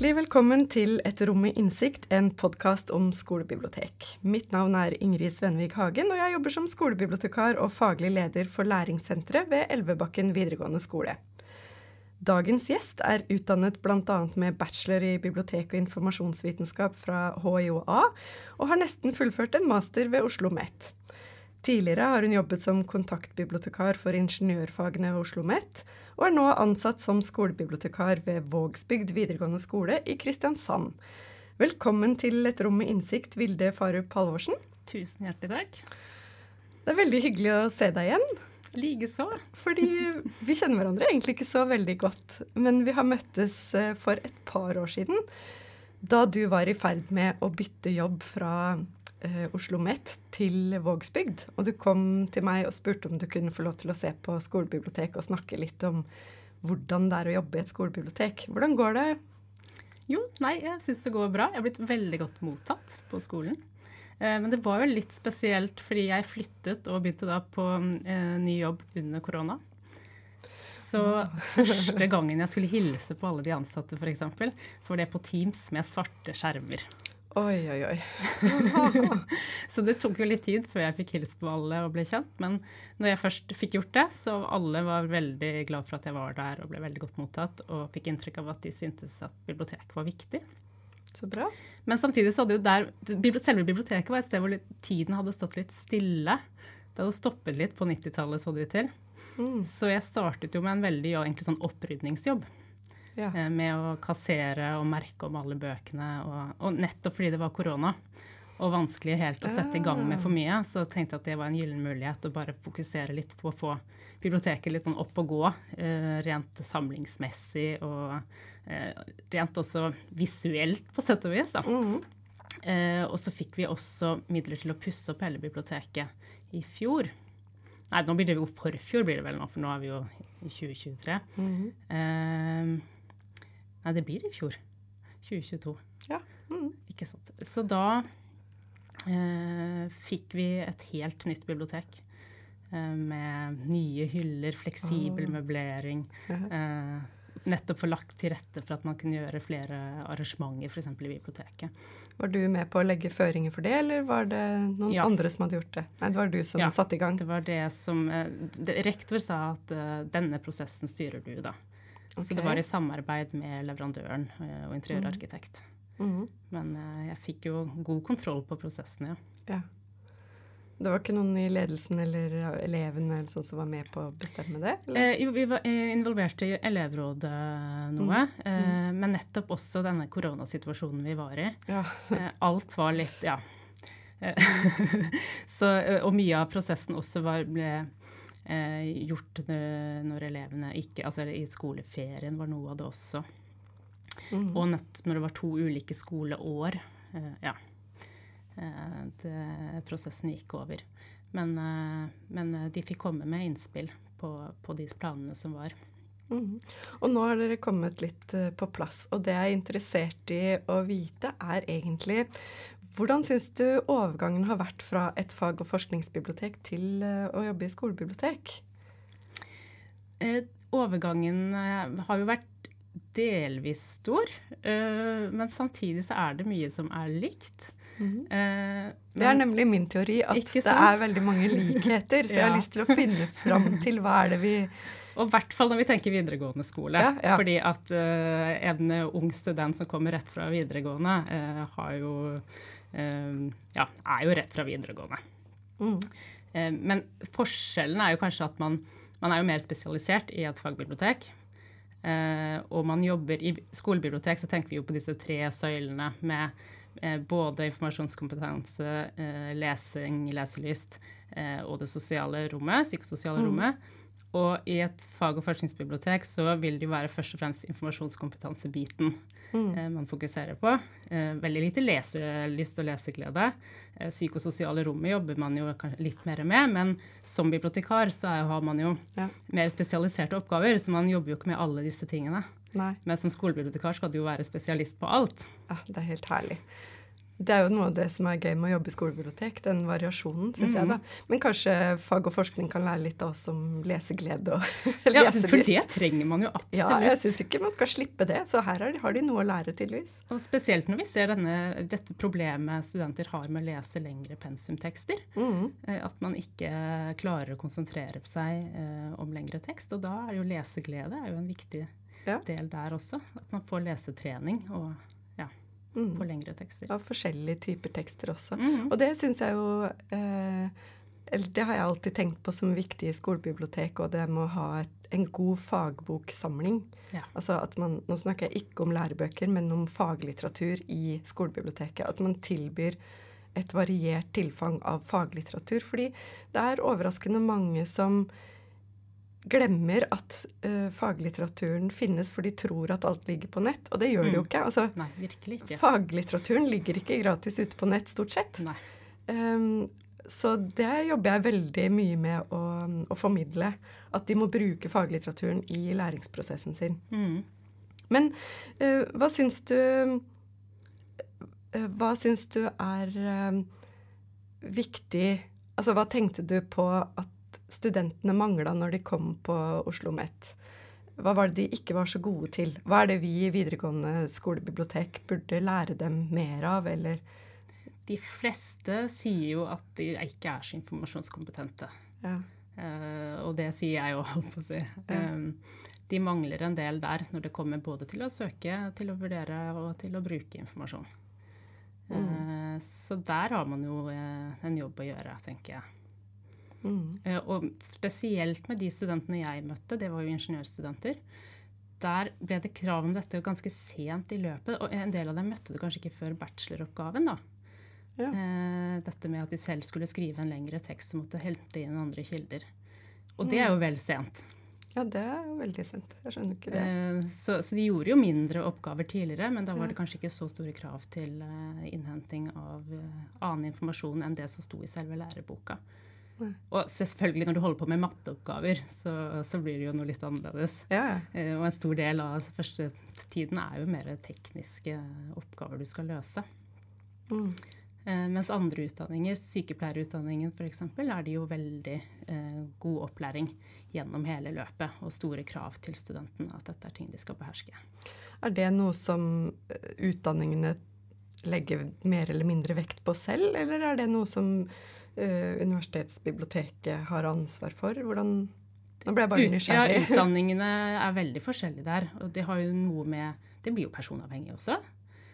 Hjertelig velkommen til Et rom med innsikt, en podkast om skolebibliotek. Mitt navn er Ingrid Svenvik Hagen, og jeg jobber som skolebibliotekar og faglig leder for læringssenteret ved Elvebakken videregående skole. Dagens gjest er utdannet bl.a. med bachelor i bibliotek- og informasjonsvitenskap fra HiOA, og har nesten fullført en master ved Oslo OsloMet. Tidligere har hun jobbet som kontaktbibliotekar for ingeniørfagene ved Oslo OsloMet, og er nå ansatt som skolebibliotekar ved Vågsbygd videregående skole i Kristiansand. Velkommen til Et rom med innsikt, Vilde Farup Halvorsen. Tusen hjertelig takk. Det er veldig hyggelig å se deg igjen. Likeså. Fordi vi kjenner hverandre egentlig ikke så veldig godt. Men vi har møttes eh, for et par år siden, da du var i ferd med å bytte jobb fra eh, Oslo Met til Vågsbygd. Og du kom til meg og spurte om du kunne få lov til å se på skolebibliotek og snakke litt om hvordan det er å jobbe i et skolebibliotek. Hvordan går det? Jo, nei, jeg syns det går bra. Jeg har blitt veldig godt mottatt på skolen. Eh, men det var jo litt spesielt fordi jeg flyttet og begynte da på eh, ny jobb under korona. Så første gangen jeg skulle hilse på alle de ansatte, f.eks., så var det på Teams med svarte skjermer. Oi, oi, oi. så det tok jo litt tid før jeg fikk hilst på alle og ble kjent. Men når jeg først fikk gjort det, så alle var veldig glad for at jeg var der og ble veldig godt mottatt. Og fikk inntrykk av at de syntes at bibliotek var viktig. Så bra. Men samtidig så hadde jo der Selve biblioteket var et sted hvor tiden hadde stått litt stille. Det hadde stoppet litt på 90-tallet, så det ut til. Mm. Så jeg startet jo med en veldig ja, egentlig sånn opprydningsjobb. Ja. Eh, med å kassere og merke om alle bøkene. Og, og, nettopp fordi det var korona og vanskelig helt å sette i gang med for mye, så tenkte jeg at det var en gyllen mulighet å bare fokusere litt på å få biblioteket litt sånn opp og gå, eh, rent samlingsmessig og eh, rent også visuelt, på sett og vis. da. Mm. -hmm. og så fikk vi også midler til å pusse opp hele biblioteket i fjor. Nei, nå blir det jo forfjor, blir det vel nå, for nå er vi jo i 2023. Mm. Eh, nei, det blir i fjor. 2022. Ja. Mm. Ikke sant. Så da eh, fikk vi et helt nytt bibliotek. Eh, med nye hyller, fleksibel oh. møblering. Eh, nettopp få lagt til rette for at man kunne gjøre flere arrangementer, f.eks. i biblioteket. Var du med på å legge føringer for det, eller var det noen ja. andre som hadde gjort det? Nei, det var du som ja, satte i gang? det var det som eh, Rektor sa at uh, denne prosessen styrer du, da. Okay. Så det var i samarbeid med leverandøren uh, og interiørarkitekt. Mm. Mm. Men uh, jeg fikk jo god kontroll på prosessen, ja. ja. Det var ikke noen i ledelsen eller elevene eller sånn som var med på å bestemme det? Eh, jo, vi var eh, involvert i elevrådet noe. Mm. Eh, mm. men nettopp også denne koronasituasjonen vi var i. Ja. eh, alt var litt Ja. Eh, så, eh, og mye av prosessen også var, ble gjort når elevene ikke Altså i skoleferien var noe av det også. Mm. Og nett, når det var to ulike skoleår. ja. Eh, det, prosessen gikk over. Men, eh, men, eh, de fikk komme med innspill på, på de planene som var. Mm. Og nå har dere kommet litt på plass, og det jeg er interessert i å vite, er egentlig hvordan syns du overgangen har vært fra et fag- og forskningsbibliotek til å jobbe i skolebibliotek? Eh, overgangen har jo vært delvis stor, eh, men samtidig så er det mye som er likt. Mm. Uh, det er nemlig min teori at det er veldig mange likheter. Så jeg har lyst til å finne fram til hva er det vi og i hvert fall når vi tenker videregående skole. Ja, ja. Fordi at uh, en ung student som kommer rett fra videregående, uh, har jo Ja, er jo rett fra videregående. Mm. men forskjellen er jo kanskje at man, man, er jo mer spesialisert i et fagbibliotek. og man jobber i skolebibliotek, så tenker vi jo på disse tre søylene med Eh, både informasjonskompetanse, eh, lesing, leselyst eh, og det sosiale rommet, psykososiale mm. rommet. Og i et fag- og forskningsbibliotek så vil det jo være først og fremst informasjonskompetansebiten mm. man fokuserer på. veldig lite leselyst og leseglede. psykososiale rommet jobber man jo litt mer med, men som bibliotekar så er, har man jo ja. mer spesialiserte oppgaver, så man jobber jo ikke med alle disse tingene. Nei. Men som skolebibliotekar skal du jo være spesialist på alt. Ja, Det er helt herlig. Det er jo noe av det som er gøy med å jobbe i skolebibliotek, den variasjonen, syns mm. jeg, da. Men kanskje fag og forskning kan lære litt av oss om leseglede og leselyst. Ja, for det trenger man jo absolutt. Ja, jeg syns ikke man skal slippe det. Så her har de noe å lære, tydeligvis. Og spesielt når vi ser denne, dette problemet studenter har med å lese lengre pensumtekster. Mm. At man ikke klarer å konsentrere seg eh, om lengre tekst. Og da er jo leseglede er jo en viktig ja. del der også. At man får lesetrening. og mm. på lengre tekster. Av forskjellige typer tekster også. Mm. Og det syns jeg jo eh, eller Det har jeg alltid tenkt på som viktig i skolebibliotek, og det med å ha et, en god fagboksamling. Ja. Altså at man, Nå snakker jeg ikke om lærebøker, men om faglitteratur i skolebiblioteket. At man tilbyr et variert tilfang av faglitteratur. Fordi det er overraskende mange som glemmer at uh, faglitteraturen finnes, for de tror at alt ligger på nett. Og det gjør mm. det jo mm. ikke. Altså, Nei, ikke. Faglitteraturen ligger ikke gratis ute på nett, stort sett. Um, så det jobber jeg veldig mye med å, å, formidle. At de må bruke faglitteraturen i læringsprosessen sin. Mm. Men uh, hva syns du uh, Hva syns du er viktig Altså, hva tenkte du på at studentene mangla når de kom på Oslo OsloMet? Hva var det de ikke var så gode til? Hva er det vi i videregående skolebibliotek burde lære dem mer av, eller? De fleste sier jo at de ikke er så informasjonskompetente. Ja. Uh, og det sier jeg òg, holdt på å si. Ja. Um, de mangler en del der når det kommer både til å søke, til å vurdere og til å bruke informasjon. Mm. Uh, så der har man jo uh, en jobb å gjøre, tenker jeg. Mm. Uh, og spesielt med de studentene jeg møtte, det var jo ingeniørstudenter. Der ble det krav om dette ganske sent i løpet, og en del av dem møtte det kanskje ikke før bacheloroppgaven. da. Ja. Uh, dette med at de selv skulle skrive en lengre tekst og måtte hente inn andre kilder. Og det er jo vel sent. Ja, det er jo veldig sent. Jeg skjønner ikke det. Uh, så, så, de gjorde jo mindre oppgaver tidligere, men da var det kanskje ikke så store krav til innhenting av annen informasjon enn det som sto i selve læreboka. Og selvfølgelig når du holder på med matteoppgaver, så, så blir det jo noe litt annerledes. Ja. Eh, og en stor del av første tiden er jo mer tekniske oppgaver du skal løse. Mm. Eh, mens andre utdanninger, sykepleierutdanningen f.eks., er det jo veldig eh, god opplæring gjennom hele løpet og store krav til studentene at dette er ting de skal beherske. Er det noe som eh, utdanningene legger mer eller mindre vekt på selv, eller er det noe som universitetsbiblioteket har ansvar for? Hvordan Nå ble jeg bare nysgjerrig. Ja, utdanningene er veldig forskjellige der. Og det har jo noe med Det blir jo personavhengig også.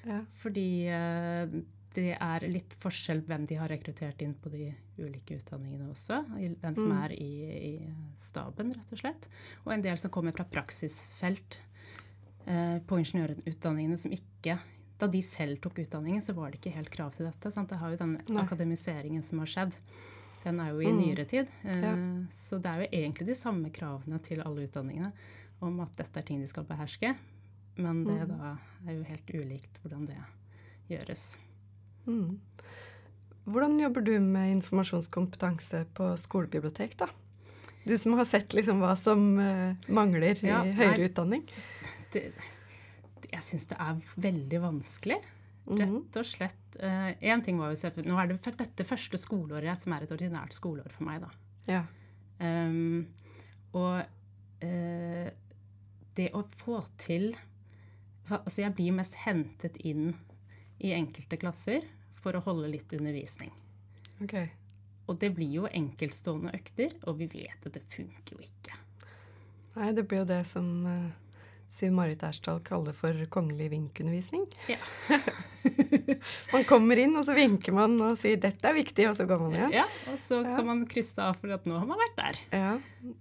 Ja. Fordi uh, det er litt forskjell hvem de har rekruttert inn på de ulike utdanningene også. Hvem som mm. er i, i, staben, rett og slett. Og en del som kommer fra praksisfelt eh, på ingeniørutdanningene som ikke da de selv tok utdanningen, så var det ikke helt krav til dette. Sant? Det har jo den Nei. akademiseringen som har skjedd. Den er jo i mm. nyere tid. Eh, ja. Så det er jo egentlig de samme kravene til alle utdanningene om at dette er ting de skal beherske. Men det mm. da er jo helt ulikt hvordan det gjøres. Mm. Hvordan jobber du med informasjonskompetanse på skolebibliotek, da? Du som har sett liksom hva som uh, mangler ja, i høyere nei, utdanning. Det, jeg syns det er veldig vanskelig. Mhm. Rett og slett. Én uh, ting var jo Nå er det dette første skoleåret som er et ordinært skoleår for meg, da. Ja. Um, og uh, det å få til Altså, jeg blir mest hentet inn i enkelte klasser for å holde litt undervisning. Okay. Og det blir jo enkeltstående økter, og vi vet at det funker jo ikke. Nei, det blir jo det som uh Siv Marit Ersdal kaller for kongelig vinkundervisning. Ja. man kommer inn, og så vinker man og sier 'dette er viktig', og så går man igjen. Ja, og så ja. kan man krysse av for at nå har man vært der. Ja.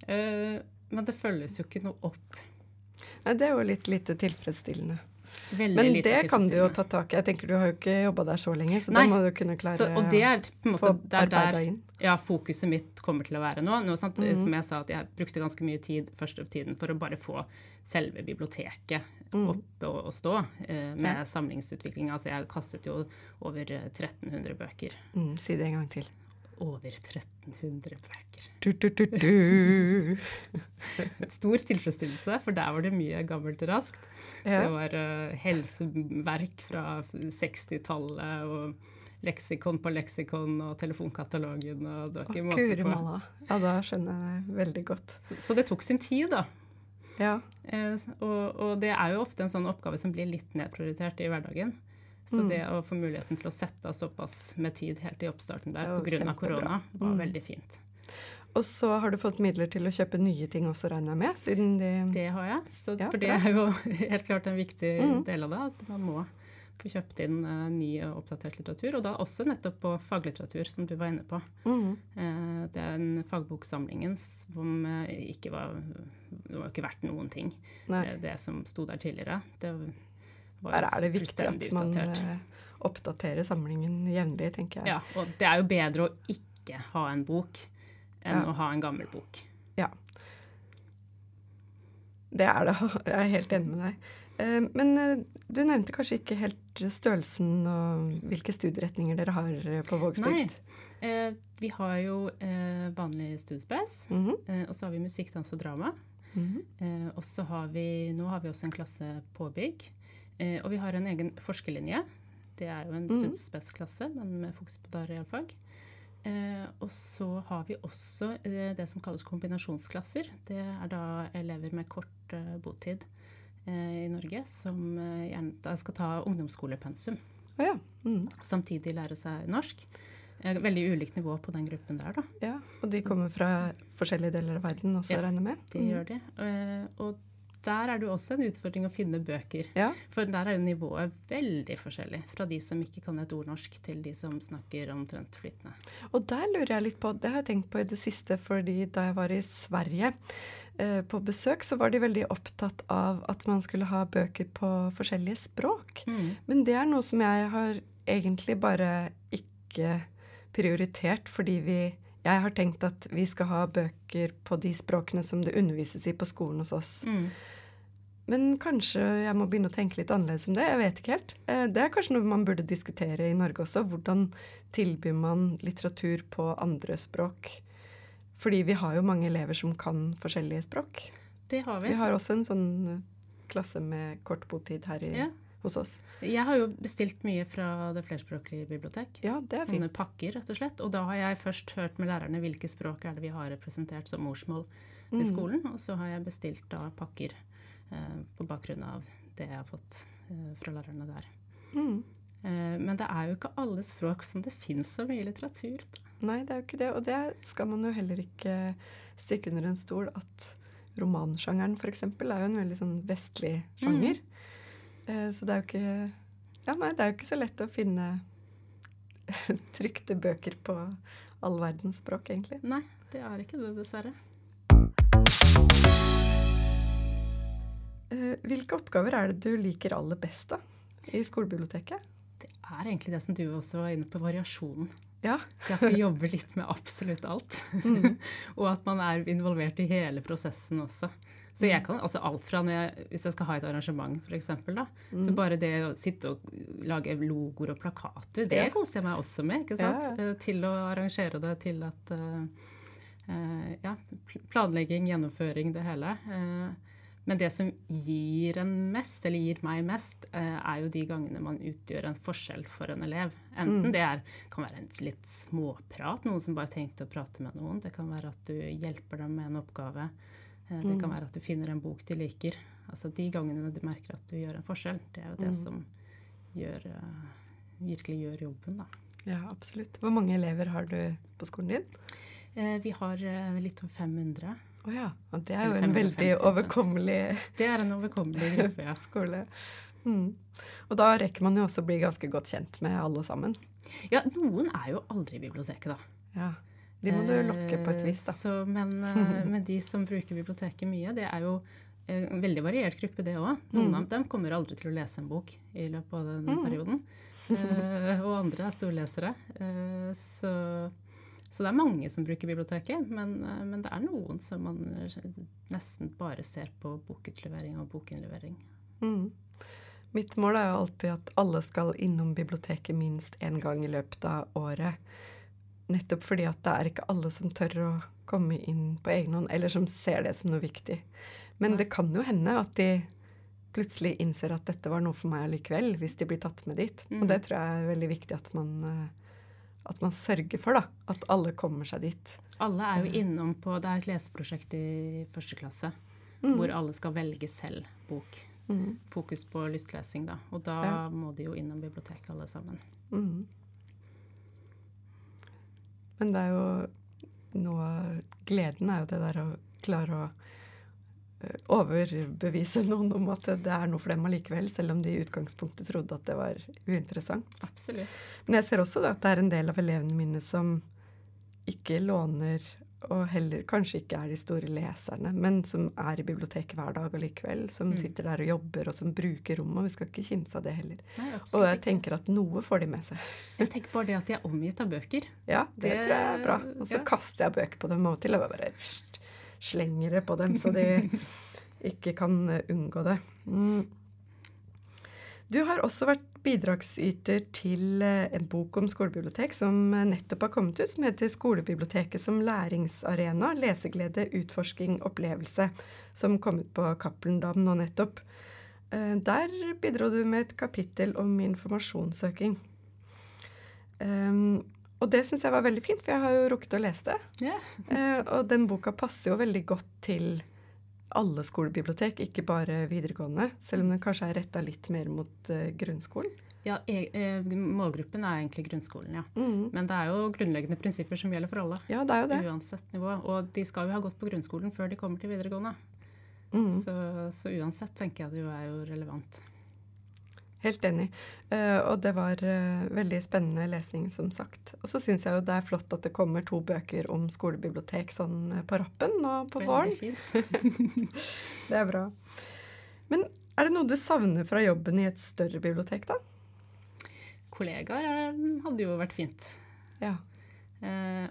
Uh, men det følges jo ikke noe opp. Nei, det er jo litt lite tilfredsstillende. Veldig Men det kan du jo ta tak i. Jeg tenker Du har jo ikke jobba der så lenge, så Nei. da må du kunne klare så, og det er på en måte der, inn. ja, fokuset mitt kommer til å være nå. nå sant, mm. Som jeg sa, at jeg brukte ganske mye tid første tiden for å bare få selve biblioteket mm. opp og, og stå eh, med ja. samlingsutvikling. Altså jeg kastet jo over 1300 bøker. Mm, si det en gang til. Over 1300 bøker. Du, du, du, Stor tilfredsstillelse, for der var det mye gammelt og raskt. Ja. Det var uh, helseverk fra 60-tallet og leksikon på leksikon og telefonkatalogen. og det var ikke måte på. Ja, da skjønner jeg veldig godt. Så, så det tok sin tid, da. Ja. Uh, og, og, det er jo ofte en sånn oppgave som blir litt nedprioritert i hverdagen. Så mm. det å få muligheten til å sette av såpass med tid helt i oppstarten der pga. korona, var mm. veldig fint. Og så har du fått midler til å kjøpe nye ting også, regner jeg med? siden de... Det har jeg. Så, ja, for det er jo helt klart en viktig mm. del av det. At man må få kjøpt inn uh, ny og oppdatert litteratur. Og da også nettopp på faglitteratur, som du var inne på. Mm. Uh, det er en fagboksamlingen som uh, ikke var Det var ikke verdt noen ting, det, det, som sto der tidligere. Det der er det viktig at man uh, oppdaterer samlingen jevnlig, tenker jeg. Ja, og det er jo bedre å ikke ha en bok enn ja. å ha en gammel bok. Ja. Det er det. Jeg er helt enig med deg. Uh, men uh, du nevnte kanskje ikke helt størrelsen og hvilke studieretninger dere har på Vågsbygd? Nei. vi har jo vanlig studiespace, mm -hmm. og så har vi musikk, dans og drama. Mm -hmm. og så har vi Nå har vi også en klasse påbygg. Eh, og vi har en egen forskerlinje. Det er jo en mm. studspetsklasse, men med fokus på realfag. Eh, og så har vi også eh, det som kalles kombinasjonsklasser. Det er da elever med kort eh, botid i Norge som gjerne skal ta ungdomsskolepensum. Oh, ja. mm. Samtidig lære seg norsk. Veldig ulikt nivå på den gruppen der, da. Ja, Og de kommer fra forskjellige deler av verden også, ja, regner med? Ja, de mm. gjør det. og der er det jo også en utfordring å finne bøker. Ja. For der er jo nivået veldig forskjellig. Fra de som ikke kan et ord norsk, til de som snakker omtrent flytende. Og der lurer jeg litt på, det har jeg tenkt på i det siste, fordi da jeg var i Sverige eh, på besøk, så var de veldig opptatt av at man skulle ha bøker på forskjellige språk. Mm. Men det er noe som jeg har egentlig bare ikke prioritert, fordi vi jeg har tenkt at vi skal ha bøker på de språkene som det undervises i på skolen hos oss. Mm. Men kanskje jeg må begynne å tenke litt annerledes om det. Jeg vet ikke helt. Eh, det er kanskje noe man burde diskutere i Norge også. Hvordan tilbyr man litteratur på andre språk? Fordi vi har jo mange elever som kan forskjellige språk. Det har vi. Vi har også en sånn klasse med kort botid her i ja hos oss. Jeg har jo bestilt mye fra Det flerspråklige bibliotek. Ja, det er fint. Sånne pakker, rett og slett. Og da har jeg først hørt med lærerne hvilke språk er det vi har representert som morsmål mm. i skolen. Og så har jeg bestilt da pakker eh, på bakgrunn av det jeg har fått eh, fra lærerne der. Mm. Eh, men det er jo ikke alle språk som det fins så mye litteratur på. Nei, det er jo ikke det. Og det skal man jo heller ikke stikke under en stol at romansjangeren f.eks. er jo en veldig sånn vestlig sjanger. Mm. Eh, så det er jo ikke Ja, nei, det er jo ikke så lett å finne trykte bøker på all verdens språk, egentlig. Nei, det er ikke det, dessverre. Hvilke oppgaver er det du liker aller best da, i skolebiblioteket? Det er egentlig det som du også var inne på, variasjonen. Ja. At vi jobber litt med absolutt alt. Mm. og at man er involvert i hele prosessen også. Så jeg kan altså alt fra jeg, hvis jeg skal ha et arrangement, f.eks. Mm. Så bare det å sitte og lage logoer og plakater, det ja. koser jeg meg også med. ikke sant? Ja. Eh, til å arrangere det, til at uh, uh, Ja, planlegging, gjennomføring, det hele. Uh, men det som gir en mest, eller gir meg mest, er jo de gangene man utgjør en forskjell for en elev. Enten mm. det er, kan være en litt småprat, noen som bare tenkte å prate med noen. Det kan være at du hjelper dem med en oppgave. Eh, det kan mm. være at du finner en bok de liker. Altså De gangene du merker at du gjør en forskjell, det er jo det mm. som gjør, uh, virkelig gjør jobben. da. Ja, absolutt. Hvor mange elever har du på skolen din? Eh, vi har litt over 500. Å oh, ja. Og det er jo en veldig overkommelig Det er en overkommelig gruppe, ja. skole. Mm. Og da rekker man jo også å bli ganske godt kjent med alle sammen. Ja, noen er jo aldri i biblioteket, da. Ja. De må du lokke på et vis, da. Så, men, eh, men, de som bruker biblioteket mye, det er jo en veldig variert gruppe, det òg. Noen mm. av dem kommer aldri til å lese en bok i løpet av den mm. perioden. uh, og andre er storlesere. Så, så, det er mange som bruker biblioteket. Men, uh, men, det er noen som man nesten bare ser på bokutlevering og bokinnlevering. Mm. Mitt mål er jo alltid at alle skal innom biblioteket minst én gang i løpet av året. nettopp fordi at det er ikke alle som tør å komme inn på egen hånd, eller som ser det som noe viktig. Men det kan jo hende at de plutselig innser at dette var noe for meg allikevel, hvis de blir tatt med dit. Mm. Og det tror jeg er veldig viktig at man, eh, at man sørger for, da. At alle kommer seg dit. Alle er jo eh. innom på Det er et leseprosjekt i første klasse mm. hvor alle skal velge selv bok. Mm. Fokus på lystlesing, da. Og da ja. må de jo innom biblioteket, alle sammen. Mm. Men det er jo noe Gleden er jo det der å klare å overbevise noen om at det er noe for dem allikevel, selv om de i utgangspunktet trodde at det var uinteressant. Absolutt. Men jeg ser også at det er en del av elevene mine som ikke låner, og heller kanskje ikke er de store leserne, men som er i biblioteket hver dag allikevel. Som mm. sitter der og jobber, og som bruker rommet. Og vi skal ikke kimse av det heller. Nei, og jeg tenker at noe får de med seg. jeg tenker bare det at de er omgitt av bøker. Ja, det, det tror jeg er bra. Og så ja. kaster jeg bøker på dem av og til. og bare slenger det på dem, så de ikke kan unngå det. Mm. Du har også vært bidragsyter til eh, en bok om skolebibliotek som nettopp har kommet ut, som heter 'Skolebiblioteket som læringsarena leseglede, utforsking, opplevelse', som kom ut på Cappelen Dam nå nettopp. Eh, der bidro du med et kapittel om informasjonssøking. Um, og det syns jeg var veldig fint, for jeg har jo rukket å lese det. Yeah. eh, og den boka passer jo veldig godt til alle skolebibliotek, ikke bare videregående. Selv om den kanskje er retta litt mer mot uh, grunnskolen. Ja, e eh, Målgruppen er egentlig grunnskolen, ja. Mm. Men det er jo grunnleggende prinsipper som gjelder for alle. Ja, det er jo det. Uansett nivå. Og de skal jo ha gått på grunnskolen før de kommer til videregående. Mm. Så, så, uansett tenker jeg det jo er jo relevant. Helt enig. Uh, og det var uh, veldig spennende lesning, som sagt. Og så syns jeg jo det er flott at det kommer to bøker om skolebibliotek sånn uh, på rappen nå på våren. det er bra. Men er det noe du savner fra jobben i et større bibliotek, da? Kollegaer hadde jo vært fint. Ja.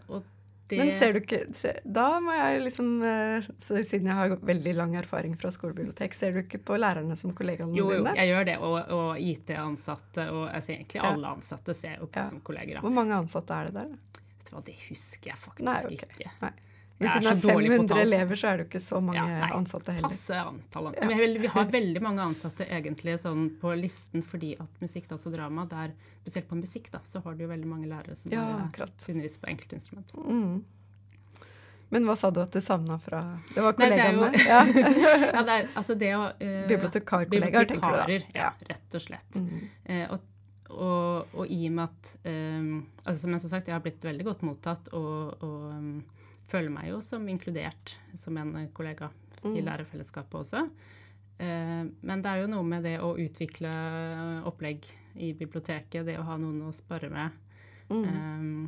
og det Men ser du ikke Da må jeg liksom eh, Siden jeg har veldig lang erfaring fra skolebibliotek, ser du ikke på lærerne som kollegaene jo, dine? Jo, jeg gjør det. Og, og IT-ansatte og altså egentlig alle ansatte ser jo på ja. som kolleger. Hvor mange ansatte er det der? Vet du hva, Det husker jeg faktisk Nei, okay. ikke. Nei. Hvis det er 500 elever, så er det jo ikke så mange ja, nei, ansatte heller. Passe antall ansatte. Ja. Vi har veldig mange ansatte egentlig sånn på listen fordi at musikk, dans og drama, der, spesielt på musikk, da, så har du jo veldig mange lærere som ja, underviser på enkeltinstrument. Mm. Men hva sa du at du savna fra Det var kollegaene? Ja. ja, det er altså det å uh, Bibliotekarkollegaer, tenker du da? Ja, rett og slett. Mm. Uh, og, og, og, i og med at um, altså Som jeg har sagt, jeg har blitt veldig godt mottatt og, og um, føler meg jo som inkludert som en kollega mm. i lærerfellesskapet også. Uh, men det er jo noe med det å utvikle opplegg i biblioteket, det å ha noen å spare med, mm.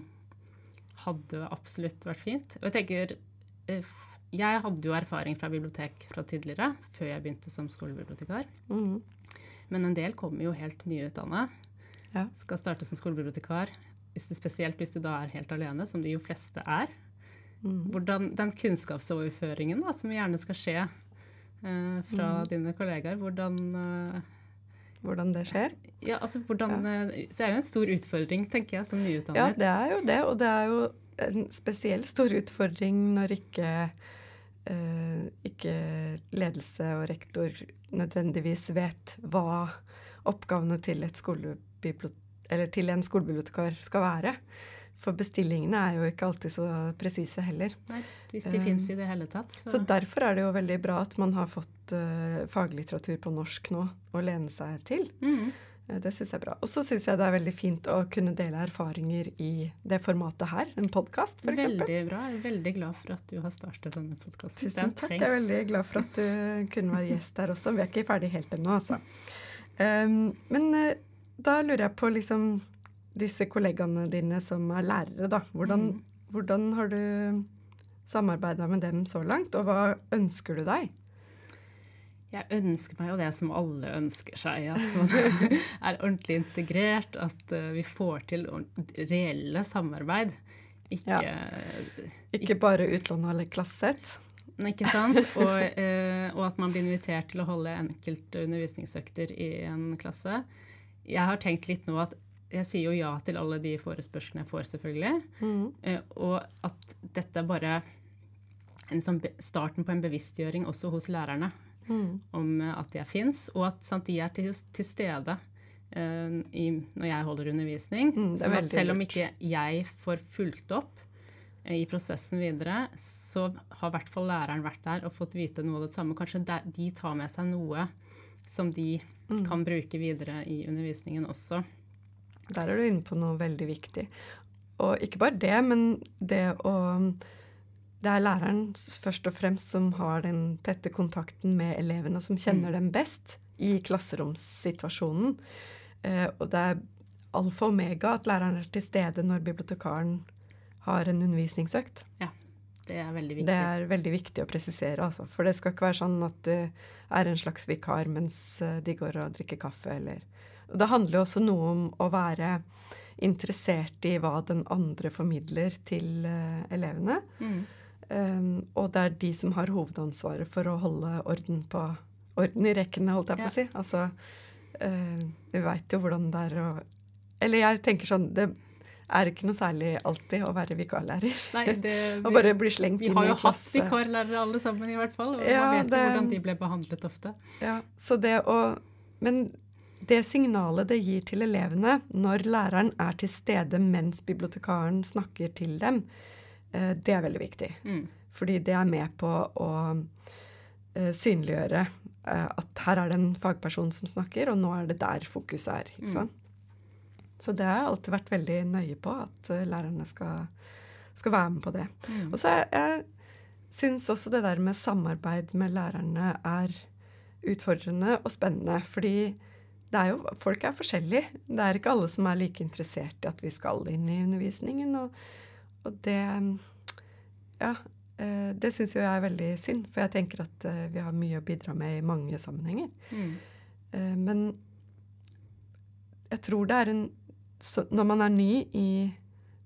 hadde absolutt vært fint. Og jeg tenker Jeg hadde jo erfaring fra bibliotek fra tidligere, før jeg begynte som skolebibliotekar. Mm. Men en del kommer jo helt nyutdanna. Ja. Skal starte som skolebibliotekar. Spesielt hvis du da er helt alene, som de jo fleste er. Mm. Hvordan den kunnskapsoverføringen da, som gjerne skal skje eh, fra mm. dine kollegaer, hvordan eh, hvordan det skjer? Ja, altså hvordan, ja. Eh, det er jo en stor utfordring, tenker jeg, som nyutdannet. Ja, det er jo det. Og det er jo en spesiell stor utfordring når ikke, eh, ikke ledelse og rektor nødvendigvis vet hva oppgavene til, til en skolebibliotekar skal være. For bestillingene er jo ikke alltid så presise heller. Nei, hvis de uh, fins i det hele tatt. Så. så. derfor er det jo veldig bra at man har fått uh, faglitteratur på norsk nå å lene seg til. Mm. Uh, det syns jeg er bra. Og så syns jeg det er veldig fint å kunne dele erfaringer i det formatet her. En podkast, f.eks. Veldig bra. Jeg er veldig glad for at du har startet denne podkasten. Tusen takk. Jeg er veldig glad for at du kunne være gjest her også. Vi er ikke ferdig helt ennå, altså. Um, men da lurer jeg på liksom disse kollegaene dine som er lærere, da. Hvordan, mm. hvordan har du samarbeida med dem så langt, og hva ønsker du deg? Jeg ønsker meg jo det som alle ønsker seg. At man er ordentlig integrert. At uh, vi får til reelle samarbeid. Ikke, ja. ikke bare utlån eller klasset. Ikke sant? Og, uh, og, at man blir invitert til å holde enkelte undervisningsøkter i en klasse. Jeg har tenkt litt nå at jeg sier jo ja til alle de forespørslene jeg får, selvfølgelig. Mm. Eh, og at dette er bare en sånn starten på en bevisstgjøring også hos lærerne mm. om eh, at jeg fins, og at sant, de er til, til stede uh, i, når jeg holder undervisning. Mm, så at selv om ikke jeg får fulgt opp uh, i prosessen videre, så har i hvert fall læreren vært der og fått vite noe av det samme. Kanskje de, de tar med seg noe som de mm. kan bruke videre i undervisningen også. Der er du inne på noe veldig viktig. Og ikke bare det, men det å Det er læreren først og fremst som har den tette kontakten med elevene, som kjenner mm. dem best i klasseromssituasjonen. Eh, og det er alfa og omega at læreren er til stede når bibliotekaren har en undervisningsøkt. Ja, det er veldig viktig. Det er veldig viktig å presisere, altså. For det skal ikke være sånn at du er en slags vikar mens eh, de går og drikker kaffe, eller det handler jo også noe om å være interessert i hva den andre formidler til uh, elevene. Mm. Um, og det er de som har hovedansvaret for å holde orden på orden i rekkene, holdt jeg på å si. Altså, uh, vi veit jo hvordan det er å Eller jeg tenker sånn det er ikke noe særlig alltid å være vikarlærer. Nei, det, og bare bli slengt inn i klasse. Vi har jo hatt vikarlærere alle sammen, i hvert fall. Og ja, man vet jo hvordan de ble behandlet ofte. Ja, så det å, Men det signalet det gir til elevene når læreren er til stede mens bibliotekaren snakker til dem, eh, det er veldig viktig. Mm. Fordi det er med på å uh, synliggjøre uh, at her er det en fagperson som snakker, og nå er det der fokuset er. ikke mm. sant? Mm. Så det har jeg alltid vært veldig nøye på, at lærerne skal, skal, være med på det. Mm. Og så jeg, jeg syns også det der med samarbeid med lærerne er utfordrende og spennende. fordi er jo, folk er forskjellige. Det er ikke alle som er like interessert i at vi skal inn i undervisningen. Og, og det Ja. Eh, det syns jo jeg er veldig synd, for jeg tenker at eh, vi har mye å bidra med i mange sammenhenger. Mm. Eh, men jeg tror det er en Når man er ny i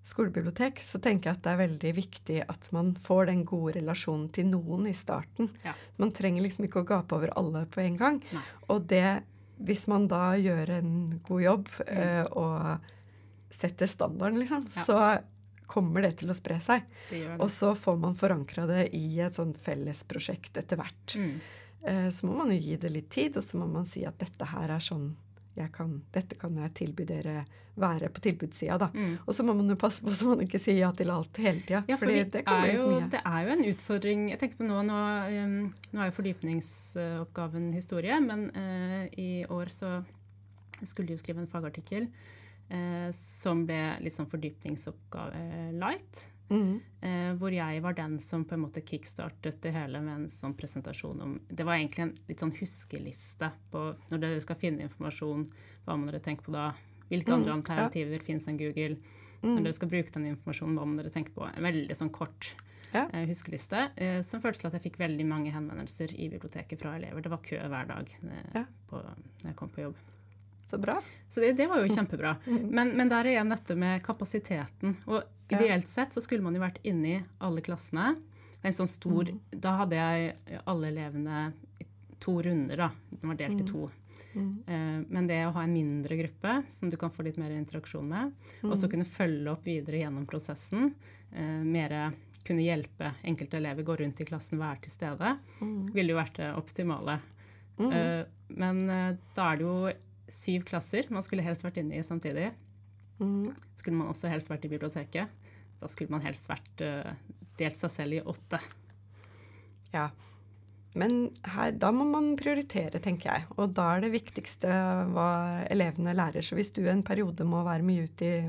skolebibliotek, så tenker jeg at det er veldig viktig at man får den gode relasjonen til noen i starten. Ja. Man trenger liksom ikke å gape over alle på en gang. Nei. Og det hvis man da gjør en god jobb mm. eh, og setter standarden, liksom, ja. så kommer det til å spre seg. Og så får man forankra det i et sånn fellesprosjekt etter hvert. Mm. Eh, så må man jo gi det litt tid, og så må man si at dette her er sånn kan, dette kan jeg tilby dere være på tilbudssida, da. Mm. Og så må man jo passe på så man ikke sier ja til alt hele tida. Ja, for det, er jo, det er jo en utfordring Jeg tenkte på nå, nå, um, nå er jo fordypningsoppgaven historie, men uh, i år så skulle jo skrive en fagartikkel uh, som ble litt sånn fordypningsoppgave uh, light. Mm. Eh, hvor jeg var den som på en måte kickstartet det hele med en sånn presentasjon om Det var egentlig en litt sånn huskeliste på når dere skal finne informasjon. Hva må dere tenke på da? Hvilke andre mm, alternativer ja. fins enn Google? Mm. Når dere skal bruke den informasjonen, hva må dere tenke på? En veldig sånn kort ja. eh, huskeliste eh, som førte til at jeg fikk veldig mange henvendelser i biblioteket fra elever. Det var kø hver dag eh, ja. på, når jeg kom på jobb. Så bra. Så det, det var jo kjempebra. Mm. Men, men der er igjen dette med kapasiteten. Og Ideelt sett så skulle man jo vært inne i alle klassene. En sånn stor, mm. Da hadde jeg alle elevene i to runder, da. Den var delt mm. i to. Mm. Uh, men det å ha en mindre gruppe som du kan få litt mer interaksjon med, og så mm. kunne følge opp videre gjennom prosessen, uh, mer kunne hjelpe enkelte elever gå rundt i klassen, være til stede, mm. ville jo vært det optimale. Uh, men da er det jo syv klasser man skulle helst vært inne i samtidig. Mm. Skulle man også helst vært i biblioteket. Da skulle man helst vært uh, delt seg selv i åtte. Ja. Men her, da må man prioritere, tenker jeg. Og da er det viktigste hva elevene lærer. Så hvis du en periode må være mye ute i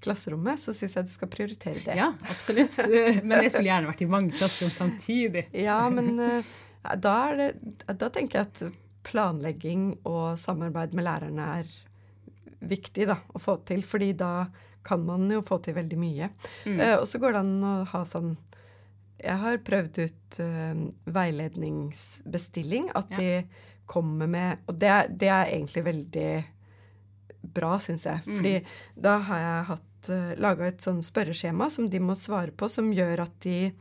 klasserommet, så syns jeg du skal prioritere det. Ja, absolutt. Men jeg skulle gjerne vært i mange klasserom samtidig. Ja, men uh, da, det, da tenker jeg at planlegging og samarbeid med lærerne er viktig da, å få til, fordi da kan man jo få til veldig mye. Mm. Uh, og så går det an å ha sånn Jeg har prøvd ut uh, veiledningsbestilling. At ja. de kommer med Og det, det er egentlig veldig bra, syns jeg. Mm. Fordi da har jeg hatt uh, laga et sånn spørreskjema som de må svare på, som gjør at de,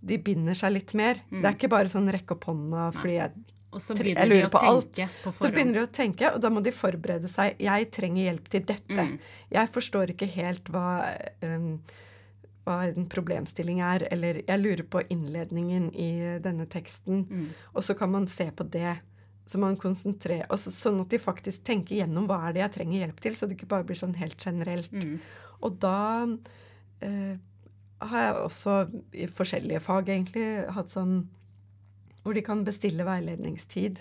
de binder seg litt mer. Mm. Det er ikke bare sånn rekke opp hånda fordi jeg og så begynner de å tenke alt. på. Så begynner de å tenke, og da må de forberede seg. Jeg trenger hjelp til dette. Mm. Jeg forstår ikke helt hva, um, hva en problemstilling er, eller jeg lurer på innledningen i denne teksten. Mm. Og så kan man se på det. Så man konsentrerer, så, Sånn at de faktisk tenker gjennom hva er det jeg trenger hjelp til, så det ikke bare blir sånn helt generelt. Mm. Og da uh, har jeg også i forskjellige fag egentlig hatt sånn hvor de kan bestille veiledningstid.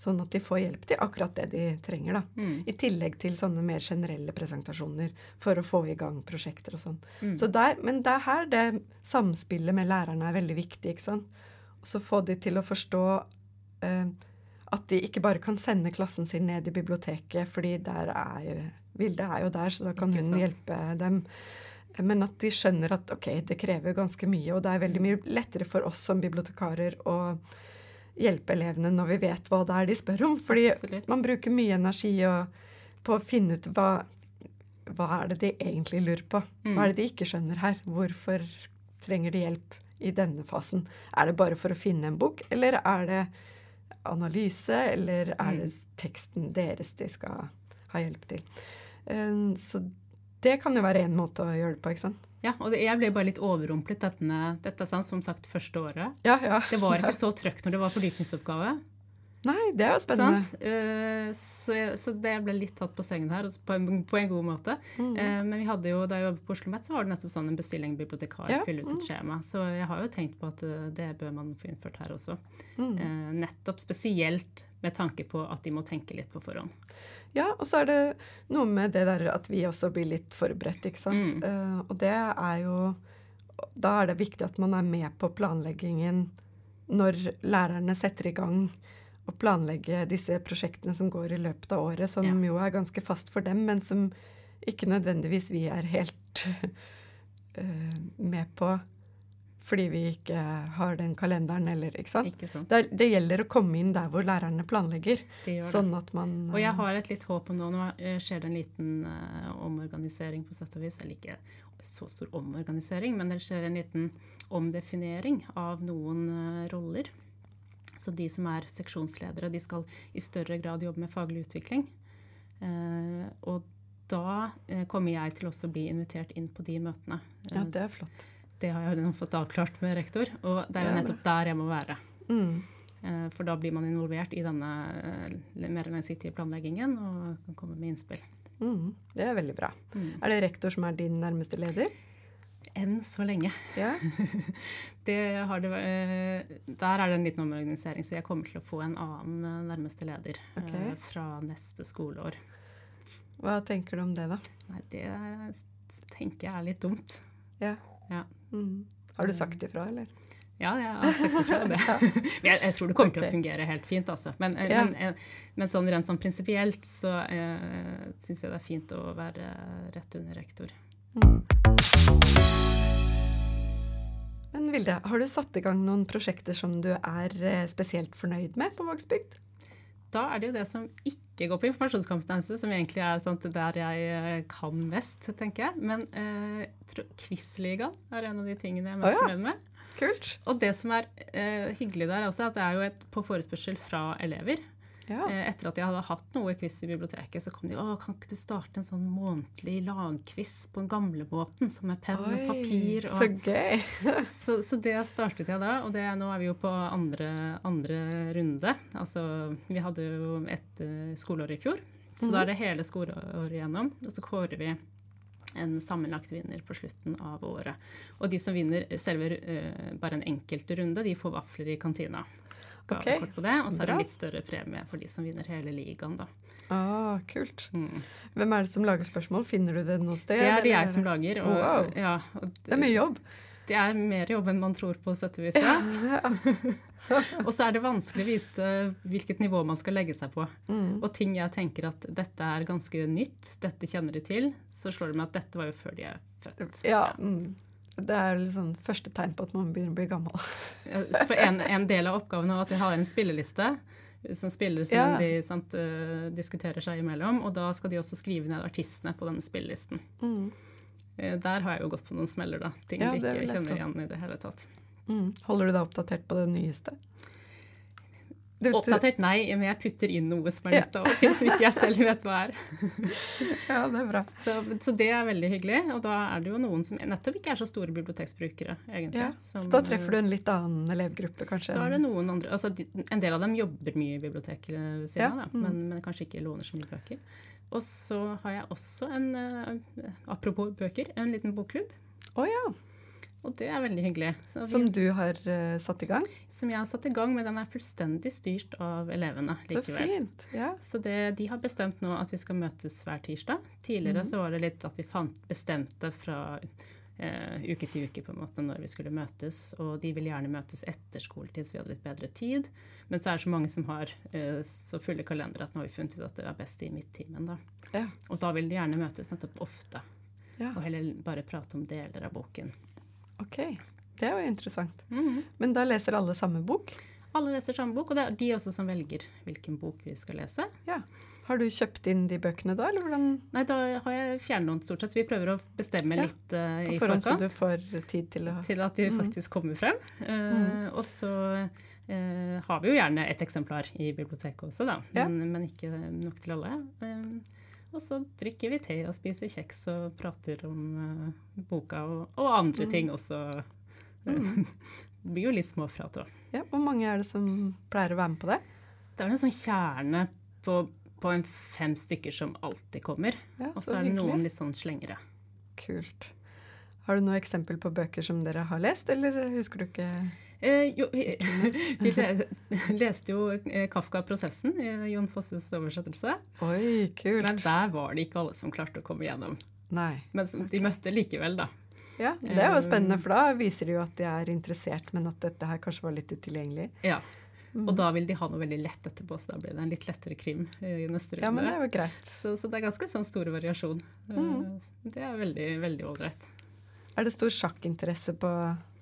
Sånn at de får hjelp til akkurat det de trenger. da. Mm. I tillegg til sånne mer generelle presentasjoner for å få i gang prosjekter og sånn. Mm. Så der, men det er her det samspillet med lærerne er veldig viktig. ikke sant? Så få de til å forstå eh, at de ikke bare kan sende klassen sin ned i biblioteket, fordi der er jo, Vilde er jo der, så da kan hun hjelpe dem. Men at de skjønner at ok, det krever ganske mye, og det er veldig mye lettere for oss som bibliotekarer å hjelpe elevene når vi vet hva det er de spør om. Fordi Absolutt. man bruker mye energi på å finne ut hva, hva er det de egentlig lurer på. Hva er det de ikke skjønner her? Hvorfor trenger de hjelp i denne fasen? Er det bare for å finne en bok, eller er det analyse, eller er det mm. teksten deres de skal ha hjelp til? Eh, så det kan jo være én måte å gjøre det på. ikke sant? Ja, og jeg ble bare litt overrumplet dette, dette sant, som sagt første året. Ja, ja. Det var ikke så trøkt når det var fordypningsoppgave. Nei, det er jo spennende. Uh, så, så, det ble litt tatt på sengen her, på en, på en god måte. Mm. Uh, men vi hadde jo, da jeg jobbet på Oslo Met, så var det nettopp sånn en bestilling bibliotekar, ja. fylle ut et mm. skjema. Så jeg har jo tenkt på at uh, det bør man få innført her også. Mm. nettopp spesielt med tanke på at de må tenke litt på forhånd. Ja, og så er det noe med det der at vi også blir litt forberedt, ikke sant. Mm. Uh, og det er jo Da er det viktig at man er med på planleggingen når lærerne setter i gang å planlegge disse prosjektene som går i løpet av året, som ja. jo er ganske fast for dem, men som ikke nødvendigvis vi er helt uh, med på fordi vi ikke har den kalenderen eller ikke sant. Ikke sant. Det, det, gjelder å komme inn der hvor lærerne planlegger. sånn at man Og jeg har et litt håp om nå. Nå skjer det en liten uh, omorganisering på sett og vis. Eller ikke så stor omorganisering, men det skjer en liten omdefinering av noen uh, roller. Så de som er seksjonsledere, de skal i større grad jobbe med faglig utvikling. Uh, og da kommer jeg til også å bli invitert inn på de møtene. Ja, det er flott. Det har jeg fått avklart med rektor, og det er jo nettopp der jeg må være. Mm. Eh, for da blir man involvert i denne eh, mer langsiktige planleggingen og kan komme med innspill. Mm. Det er veldig bra. Mm. Er det rektor som er din nærmeste leder? Enn så lenge. Ja. det det, eh, der er det en liten omorganisering, så jeg kommer til å få en annen nærmeste leder okay. fra neste skoleår. Hva tenker du om det, da? Nei, Det tenker jeg er litt dumt. Ja. Ja. Mm. Har du sagt ifra, eller? Ja, jeg har sagt ifra det. Jeg, jeg, tror det kommer okay. til å fungere helt fint, altså. Men, eh, ja. men, eh, men sånn rent sånn prinsipielt så eh, syns jeg det er fint å være rett under rektor. Mm. Men Vilde, har du satt i gang noen prosjekter som du er eh, spesielt fornøyd med på Vågsbygd? Da er det jo det som ikke går på informasjonskompetanse, som egentlig er sånn der jeg eh, kan mest, tenker jeg. Men eh, Quizligaen er en av de tingene jeg er mest oh, ja. fornøyd med. Kult. Og det som er eh, hyggelig der, er også at det er jo et på forespørsel fra elever. Ja. Eh, etter at jeg hadde hatt noe quiz i biblioteket, så kom de å, kan ikke du starte en sånn månedlig lagquiz på den gamle båten, som er penn og papir. Og, så gøy! så, så, det startet jeg da, og det, nå er vi jo på andre, andre runde. Altså, vi hadde jo et uh, skoleår i fjor, så mm. da er det hele skoleåret igjennom. Og så kårer vi en sammenlagt vinner på slutten av året. Og de som vinner selve uh, bare en enkelt runde, de får vafler i kantina gavekort på det. Og så er det litt større premie for de som vinner hele ligaen, da. Ah, kult. Mm. Hvem er det som lager spørsmål? Finner du det noe sted? Det er det jeg som lager. Og, wow. ja, og, det er mye jobb. Det er mer jobb enn man tror på sett og vis. Ja. og så er det vanskelig å vite hvilket nivå man skal legge seg på. Mm. Og ting jeg tenker at dette er ganske nytt, dette kjenner de til, så slår det meg at dette var jo før de er født. Ja, mm. Det er liksom første tegn på at man begynner å bli gammel. For en, en, del av oppgaven er at de har en spilleliste som spillere som ja. de sant, uh, diskuterer seg imellom. Og da skal de også skrive ned artistene på denne spillelisten. Mm. Uh, der har jeg jo gått på noen smeller, da. Ting ja, de ikke kjenner igjen i det hele tatt. Mm. Holder du deg oppdatert på det nyeste? Du, Oppdatert nei, men jeg putter inn noe som er nytt av og til, som ikke jeg selv vet hva er. ja, det er bra. Så, så, det er veldig hyggelig. Og da er det jo noen som nettopp ikke er så store biblioteksbrukere, egentlig. Ja, som, så da treffer du en litt annen elevgruppe, kanskje? Da er det noen andre Altså en del av dem jobber mye i biblioteket ved siden av, ja, mm. men, men, kanskje ikke låner så mye bøker. Og så har jeg også en, uh, apropos bøker, en liten bokklubb. Oh, ja. Og det er veldig hyggelig. Vi, som du har uh, satt i gang? Som jeg har satt i gang, men den er fullstendig styrt av elevene likevel. Så fint, ja. Så det, de har bestemt nå at vi skal møtes hver tirsdag. Tidligere mm. så var det litt at vi fant bestemte fra uh, uke til uke på en måte når vi skulle møtes. Og de vil gjerne møtes etter skoletid, så vi hadde litt bedre tid. Men så er det så mange som har uh, så fulle kalendere at nå har vi funnet ut at det er best i midttimen. da. Ja. Og da vil de gjerne møtes nettopp ofte. Ja. Og heller bare prate om deler av boken. Ok, det er jo interessant. Mm -hmm. Men da leser alle samme bok? Alle leser samme bok, og det er de også som velger hvilken bok vi skal lese. Ja. Har du kjøpt inn de bøkene da, eller hvordan? Nei, da har jeg fjernlånt stort sett. Så vi prøver å bestemme ja. litt uh, i forkant. Så du får tid til å Til at de mm. faktisk kommer frem. Uh, mm. Og så uh, har vi jo gjerne et eksemplar i biblioteket også, da. Ja. Men, men, ikke nok til alle. Uh, og så drikker vi te og spiser kjeks og prater om uh, boka og, og, andre mm. ting også. Mm. det blir jo litt småprat òg. Ja, hvor mange er det som pleier å være med på det? Det er en sånn kjerne på, på en fem stykker som alltid kommer. Ja, og så er det noen litt sånn slengere. Kult. Har du noe eksempel på bøker som dere har lest, eller husker du ikke? Eh, jo, vi, leste jo eh, Kafka 'Prosessen' i Jon Fosses oversettelse. Oi, kult. Men der var det ikke alle som klarte å komme igjennom. Nei. Men de møtte likevel, da. Ja, Det er jo spennende, for da viser de jo at de er interessert, men at dette her kanskje var litt utilgjengelig. Ja. Og da vil de ha noe veldig lett etterpå, så da blir det en litt lettere krim i neste runde. Ja, men det er jo greit. Så, så det er ganske sånn stor variasjon. Mm. Det er veldig, veldig ålreit. Er det stor sjakkinteresse på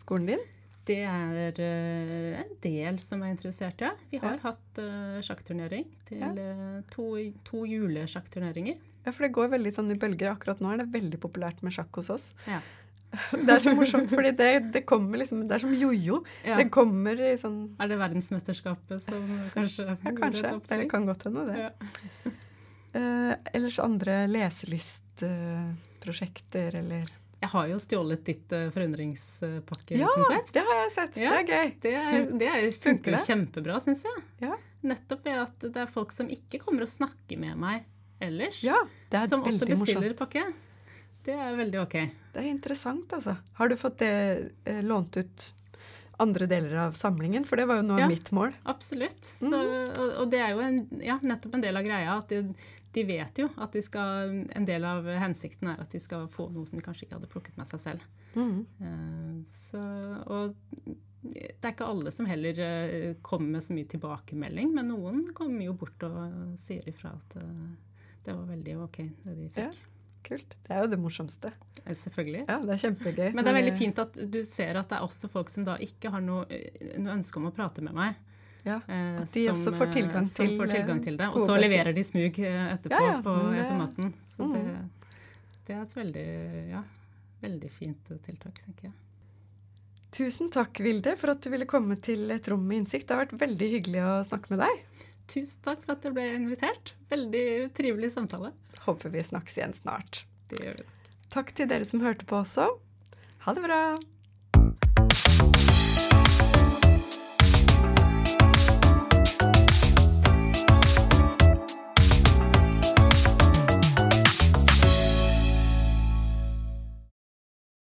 skolen din? Det er uh, en del som er interessert, ja. Vi har ja. hatt uh, sjakkturnering til ja. uh, to, to julesjakkturneringer. Ja, for det går veldig sånn i bølger. Akkurat nå er det veldig populært med sjakk hos oss. Ja. Det er så morsomt, fordi det, det kommer liksom Det er som jojo. Ja. Det kommer i sånn Er det verdensmesterskapet som kanskje Ja, kanskje. Det kan godt hende, det. Ja. uh, ellers andre leselystprosjekter uh, eller jeg har jo stjålet ditt uh, forundringspakkekonsept. Ja, det har jeg sett. Ja, det er gøy. Det, det er, funker jo kjempebra, syns jeg. Ja. Nettopp ved at det er folk som ikke kommer og snakker med meg ellers, ja, det som også bestiller morsomt. pakke. Det er veldig ok. Det er interessant, altså. Har du fått det eh, lånt ut andre deler av samlingen? For det var jo noe av mitt mål. Absolutt. Så, mm. og, og, det er jo en, ja, nettopp en del av greia at de, de vet jo at de skal, en del av hensikten er at de skal få noe som de kanskje ikke hadde plukket med seg selv. Mm. Uh, så, og det er ikke alle som heller uh, kommer med så mye tilbakemelding, men noen kommer jo bort og sier ifra at uh, det var veldig ok, det de fikk. Ja. Kult. Det er jo det morsomste. Selvfølgelig. Ja, det er kjempegøy. Men det er veldig fint at du ser at det er også folk som da ikke har noe, noe ønske om å prate med meg. Ja, eh, At de som, også får tilgang, eh, til, får tilgang til, det. Og så leverer de smug eh, etterpå ja, ja, på det, automaten. Så mm. det, det, er et veldig, ja, veldig fint tiltak, tenker jeg. Tusen takk, Vilde, for at du ville komme til Et rom med innsikt. Det har vært veldig hyggelig å snakke med deg. Tusen takk for at du ble invitert. Veldig trivelig samtale. Håper vi snakkes igjen snart. Det gjør vi. Takk til dere som hørte på også. Ha det bra.